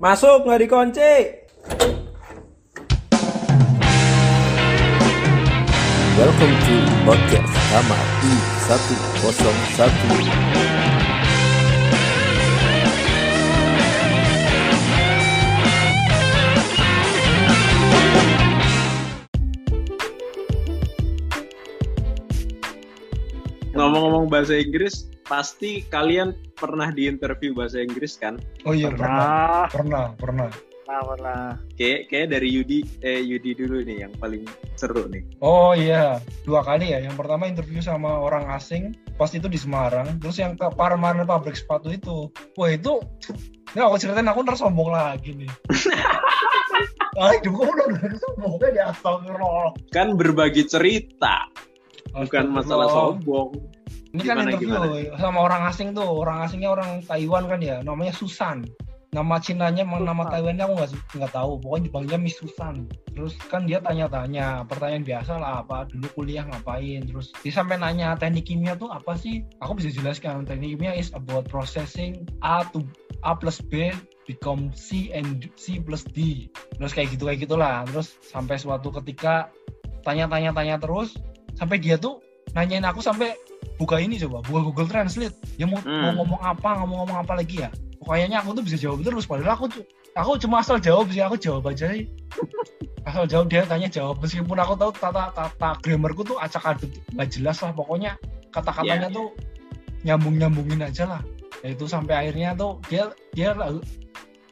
Masuk nggak dikunci. Welcome to podcast kamar I101 Ngomong-ngomong bahasa Inggris, pasti kalian pernah diinterview bahasa Inggris kan? Oh iya pernah, Pernah, pernah, pernah. pernah. Kayak kayak dari Yudi eh Yudi dulu nih yang paling seru nih. Oh iya, dua kali ya. Yang pertama interview sama orang asing, pas itu di Semarang. Terus yang ke Parmaran pabrik sepatu itu, wah itu, ini aku ceritain aku ntar sombong lagi nih. Ah, hidupku udah sombongnya di astagfirullah. Kan berbagi cerita, bukan masalah sombong. Ini kan Gimana, interview sama orang asing tuh, orang asingnya orang Taiwan kan ya, namanya Susan. Nama Cinanya, emang nama Susan. Taiwannya aku nggak nggak tahu, pokoknya dipanggilnya Miss Susan. Terus kan dia tanya-tanya, pertanyaan biasa lah apa, dulu kuliah ngapain, terus dia sampai nanya teknik kimia tuh apa sih? Aku bisa jelaskan, teknik kimia is about processing A to A plus B become C and C plus D. Terus kayak gitu kayak gitulah. Terus sampai suatu ketika tanya-tanya-tanya terus, sampai dia tuh nanyain aku sampai buka ini coba buka Google Translate. Dia mau, Hmm. mau ngomong apa nggak mau ngomong apa lagi ya? Kayaknya aku tuh bisa jawab terus padahal aku cu- aku cuma asal jawab sih aku jawab aja sih. Asal jawab dia tanya jawab. Meskipun aku tahu tata tata grammarku tuh acak aduk nggak jelas lah pokoknya kata-katanya Iya, tuh nyambung nyambungin aja lah. Itu sampai akhirnya tuh dia dia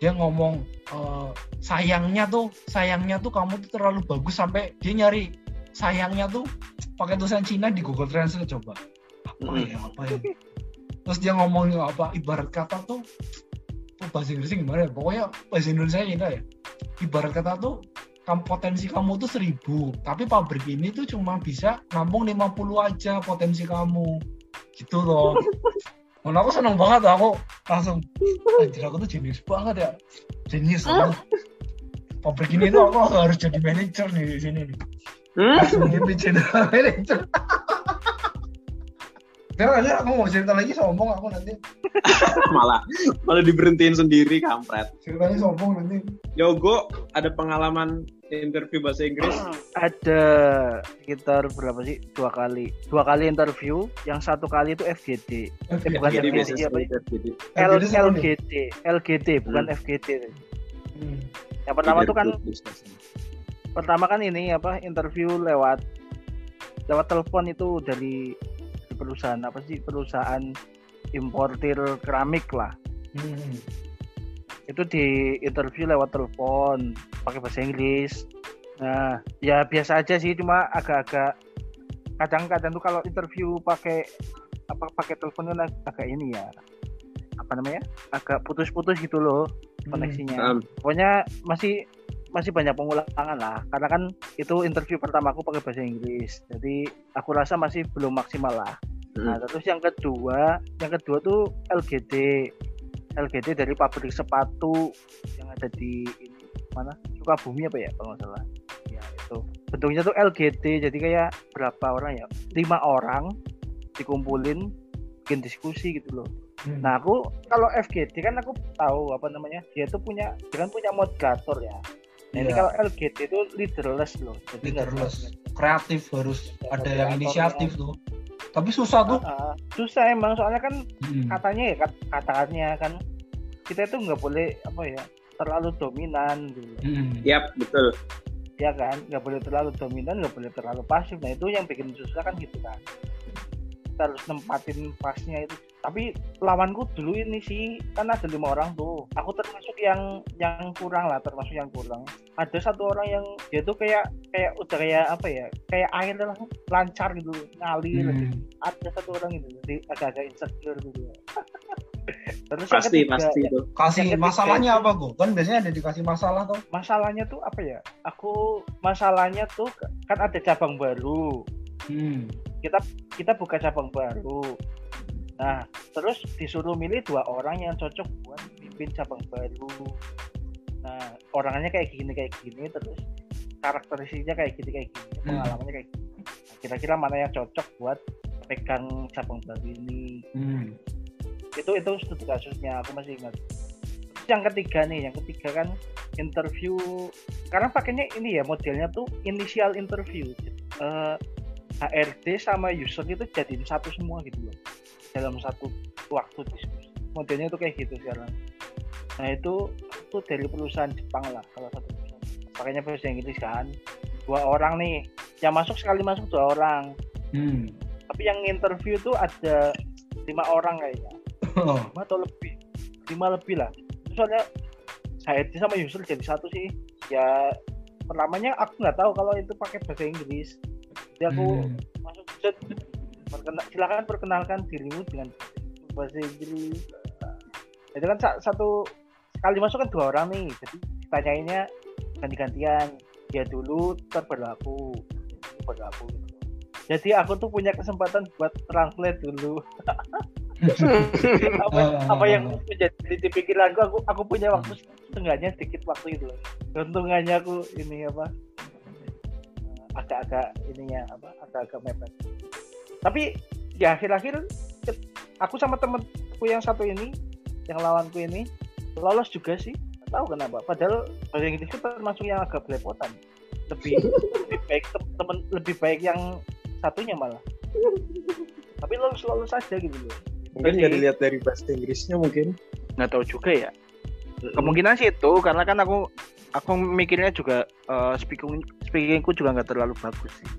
dia ngomong eh, sayangnya tuh sayangnya tuh kamu tuh terlalu bagus sampai dia nyari sayangnya tuh pakai tulisan Cina di Google Translate coba. Apa Hmm. ya apa ya? Terus dia ngomong apa ibarat kata tuh tuh bahasa Inggrisnya gimana ya? Pokoknya bahasa Indonesia Cina ya. Ibarat kata tuh kamu potensi kamu tuh seribu tapi pabrik ini tuh cuma bisa nampung 50 aja potensi kamu. Gitu loh. Mana aku seneng banget aku langsung anjir aku tuh jenius banget ya. Jenius aku pabrik ini tuh aku harus jadi manajer nih di sini nih Hmm? mimpi general manager Jangan aja aku mau cerita lagi sombong aku nanti malah malah diberhentiin sendiri kampret. ceritanya sombong nanti Yogo ada pengalaman interview bahasa Inggris? Ada sekitar berapa sih? Dua kali. Dua kali interview. Yang satu kali itu FGD. Eh, bukan FGD, apa ya? L FGD nih. LGD. LGD bukan Hmm. FGD. Hmm. Yang pertama tuh kan pertama kan ini apa interview lewat lewat telepon itu dari perusahaan apa sih perusahaan importir keramik lah. Hmm. itu di interview lewat telepon pakai bahasa Inggris. Nah ya biasa aja sih cuma agak-agak kadang-kadang tuh kalau interview pakai apa pakai telepon kan ag- agak ini ya apa namanya agak putus-putus gitu loh koneksinya. Um, pokoknya masih masih banyak pengulangan lah. Karena kan itu interview pertamaku pakai bahasa Inggris. Jadi aku rasa masih belum maksimal lah. Nah terus yang kedua yang kedua tuh LGD LGD dari pabrik sepatu yang ada di ini mana? Sukabumi apa ya kalau nggak salah. Ya itu. Bentuknya tuh LGD jadi kayak berapa orang ya? Lima orang dikumpulin bikin diskusi gitu loh. Hmm. Nah aku kalau FGD kan aku tahu apa namanya dia tuh punya dia kan punya moderator ya. Nah ini kalau LGD itu leaderless loh. Jadi leaderless kreatif harus Ya, ada yang inisiatif tuh tapi susah tuh ah. susah emang soalnya kan Hmm. katanya ya kat- kata-katanya kan kita itu nggak boleh apa ya terlalu dominan gitu. Hmm. Yap, betul. Ya kan nggak boleh terlalu dominan nggak boleh terlalu pasif. Nah itu yang bikin susah kan gitu kan. Kita harus nempatin pasnya itu. Tapi lawanku dulu ini sih kan ada lima orang tuh. Aku termasuk yang yang kurang lah, termasuk yang kurang. Ada satu orang yang dia tuh kayak kayak udah kayak apa ya? Kayak air lah lancar gitu, ngalir. Hmm. Ada satu orang gitu, jadi agak-agak insecure gitu. Terus Pasti, ketiga, pasti ya, itu. kasih ketiga masalahnya itu- apa gue kan biasanya ada dikasih masalah tuh masalahnya tuh apa ya? Aku masalahnya tuh kan ada cabang baru. Hmm. kita buka cabang baru. Nah, terus disuruh milih dua orang yang cocok buat pimpin cabang baru. Nah, orangnya kayak gini kayak gini terus karakteristiknya kayak gini kayak gini, Hmm. pengalamannya kayak gini. Nah, Kira-kira mana yang cocok buat pegang cabang baru ini? Hmm. Itu itu studi kasusnya aku masih ingat. Terus yang ketiga nih yang ketiga kan interview karena pakainya ini ya modelnya tuh initial interview Eh, HRD sama user itu jadiin satu semua gitu loh. Dalam satu waktu diskusi. Modelnya tuh kayak gitu sekarang. Nah itu itu dari perusahaan Jepang lah kalau satu perusahaan. Pakainya bahasa Inggris kan dua orang nih. Yang masuk sekali masuk dua orang. Hmm. tapi yang interview tuh ada lima orang kayaknya. Oh. lima atau lebih. Lima lebih lah. Soalnya HRD sama user jadi satu sih. Ya pertamanya aku nggak tahu kalau itu pakai bahasa Inggris jadi aku Hmm. masuk set perkena- silakan perkenalkan dirimu dengan bahasa Inggris. Itu kan sa- satu sekali masuk kan dua orang nih jadi ditanyainnya ganti-gantian. Dia dulu ntar baru aku Ini baru aku. Jadi aku tuh punya kesempatan buat translate dulu. Apa, apa yang menjadi di pikiranku aku aku punya waktu setengahnya sedikit waktu itu. Keuntungannya aku ini apa agak-agak ininya apa agak-agak mepet. Tapi di akhir-akhir ke- aku sama temenku yang satu ini yang lawanku ini lolos juga sih. Nggak tahu kenapa. Padahal bahasa Inggris itu termasuk yang agak belepotan. Lebih lebih baik tem- temen lebih baik yang satunya malah. Tapi lolos lolos aja gitu loh. Mungkin Jadi- nggak dilihat dari bahasa Inggrisnya mungkin. nggak tahu juga ya. Kemungkinan sih itu karena kan aku aku mikirnya juga eh, speaking speakingku juga nggak terlalu bagus sih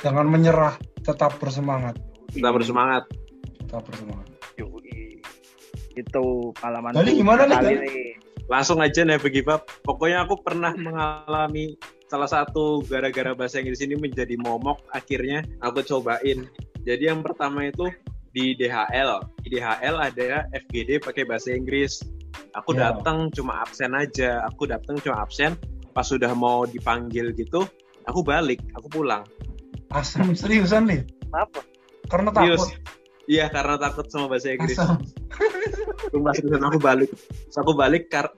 Jangan menyerah, tetap bersemangat. Kita bersemangat. Tetap bersemangat. Yoi. itu pengalaman Gali gimana nih, kali nih Langsung aja never give up. Pokoknya aku pernah mengalami salah satu gara-gara bahasa Inggris ini menjadi momok. Akhirnya aku cobain. Jadi yang pertama itu di DHL. Di DHL ada FGD pakai bahasa Inggris. Aku Ya. datang cuma absen aja. Aku datang cuma absen. Pas sudah mau dipanggil gitu, aku balik, aku pulang. Asam seriusan nih. kenapa Karena Serius. takut. Iya karena takut sama bahasa Inggris. Asam. Sumpah seriusan aku balik. Terus aku balik kar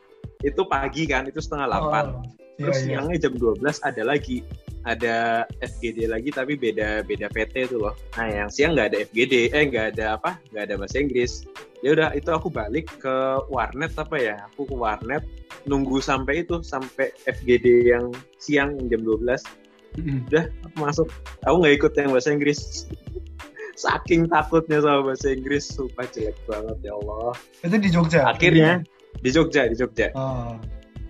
itu pagi kan, itu setengah delapan. Oh, Terus iya, iya. siangnya jam 12 ada lagi. Ada FGD lagi tapi beda beda PT itu loh. Nah yang siang nggak ada FGD, eh nggak ada apa, nggak ada bahasa Inggris. Ya udah itu aku balik ke warnet apa ya? Aku ke warnet nunggu sampai itu sampai FGD yang siang jam 12 Mm-mm. udah aku masuk aku nggak ikut yang bahasa Inggris saking takutnya sama bahasa Inggris sumpah jelek banget ya Allah Itu di Jogja. akhirnya di Jogja di Jogja Oh.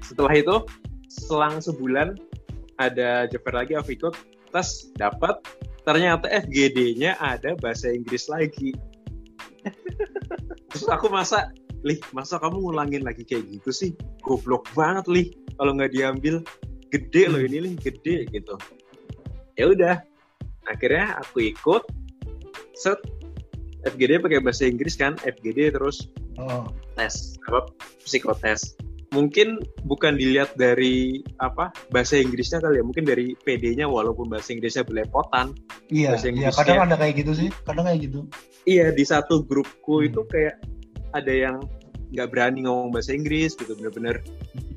setelah itu selang sebulan ada fair lagi aku ikut tes dapat ternyata FGD-nya ada bahasa Inggris lagi terus aku masa lih masa kamu ngulangin lagi kayak gitu sih? Goblok banget lih kalau nggak diambil. Gede loh ini lih gede gitu. Ya udah akhirnya aku ikut. Set. FGD pakai bahasa Inggris kan FGD terus Oh. tes apa psikotes mungkin bukan dilihat dari apa bahasa Inggrisnya kali ya mungkin dari PD-nya walaupun bahasa Inggrisnya belepotan Iya, Bahasa iya. Inggrisnya. Kadang ada kayak gitu sih. Kadang kayak gitu. iya di satu grupku Hmm. itu kayak ada yang nggak berani ngomong bahasa Inggris gitu bener-bener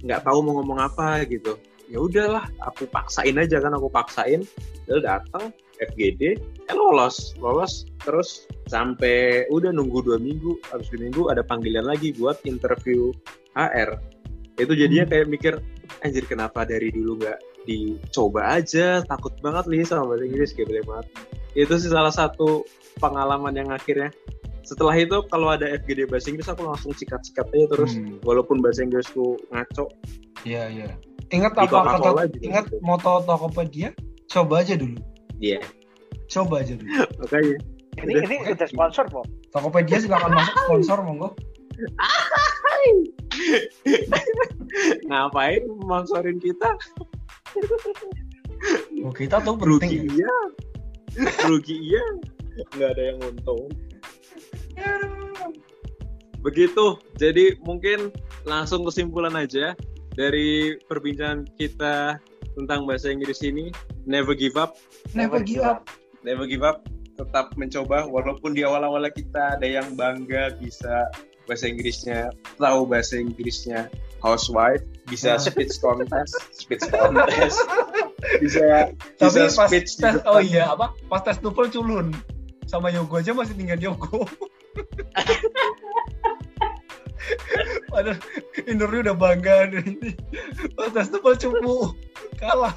nggak tahu mau ngomong apa gitu ya udahlah aku paksain aja kan aku paksain lalu datang FGD eh lolos lolos terus sampai udah nunggu dua minggu habis dua minggu ada panggilan lagi buat interview HR itu jadinya Hmm. kayak mikir anjir kenapa dari dulu nggak dicoba aja takut banget nih sama bahasa Inggris kayak boleh banget itu sih salah satu pengalaman yang akhirnya setelah itu kalau ada FGD bahasa Inggris aku langsung sikat-sikat aja terus Hmm. walaupun bahasa Inggrisku ngaco Iya, iya. Ingat apa kata juga ingat gitu. moto Tokopedia? Coba aja dulu. iya Coba aja dulu. makanya ini Udah. ini udah sponsor kok Tokopedia silakan masuk sponsor monggo. Ngapain sponsorin kita? Oh, kita tuh rugi penting. iya. Rugi iya. Nggak ada yang untung. Begitu. Jadi mungkin langsung kesimpulan aja dari perbincangan kita tentang bahasa Inggris ini. Never give up. Never give up. never give up. Tetap mencoba walaupun di awal-awal kita ada yang bangga bisa bahasa Inggrisnya tahu bahasa Inggrisnya housewife bisa Ah. speech contest speech contest bisa Tapi bisa pas speech tes, oh iya apa? Pas tes TOEFL culun. Sama Yogo aja masih tinggal Yogo. Padahal Indornya udah bangga ini. Pas tes tebal cupu kalah.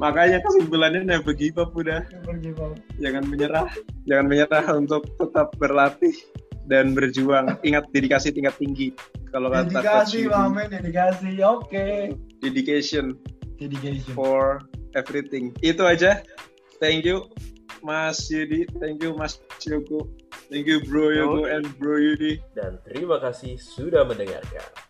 Makanya kesimpulannya never give up udah. Pergi Bang. Jangan menyerah. Jangan menyerah untuk tetap berlatih dan berjuang. Ingat dedikasi tingkat tinggi. Kalau kata Dedikasi, Mamen, dedikasi. Oke. dedication Dedication. for everything. Itu aja. Thank you Mas Yudi, thank you Mas Yogo, thank you Bro Yogo and Bro Yudi. Dan terima kasih sudah mendengarkan.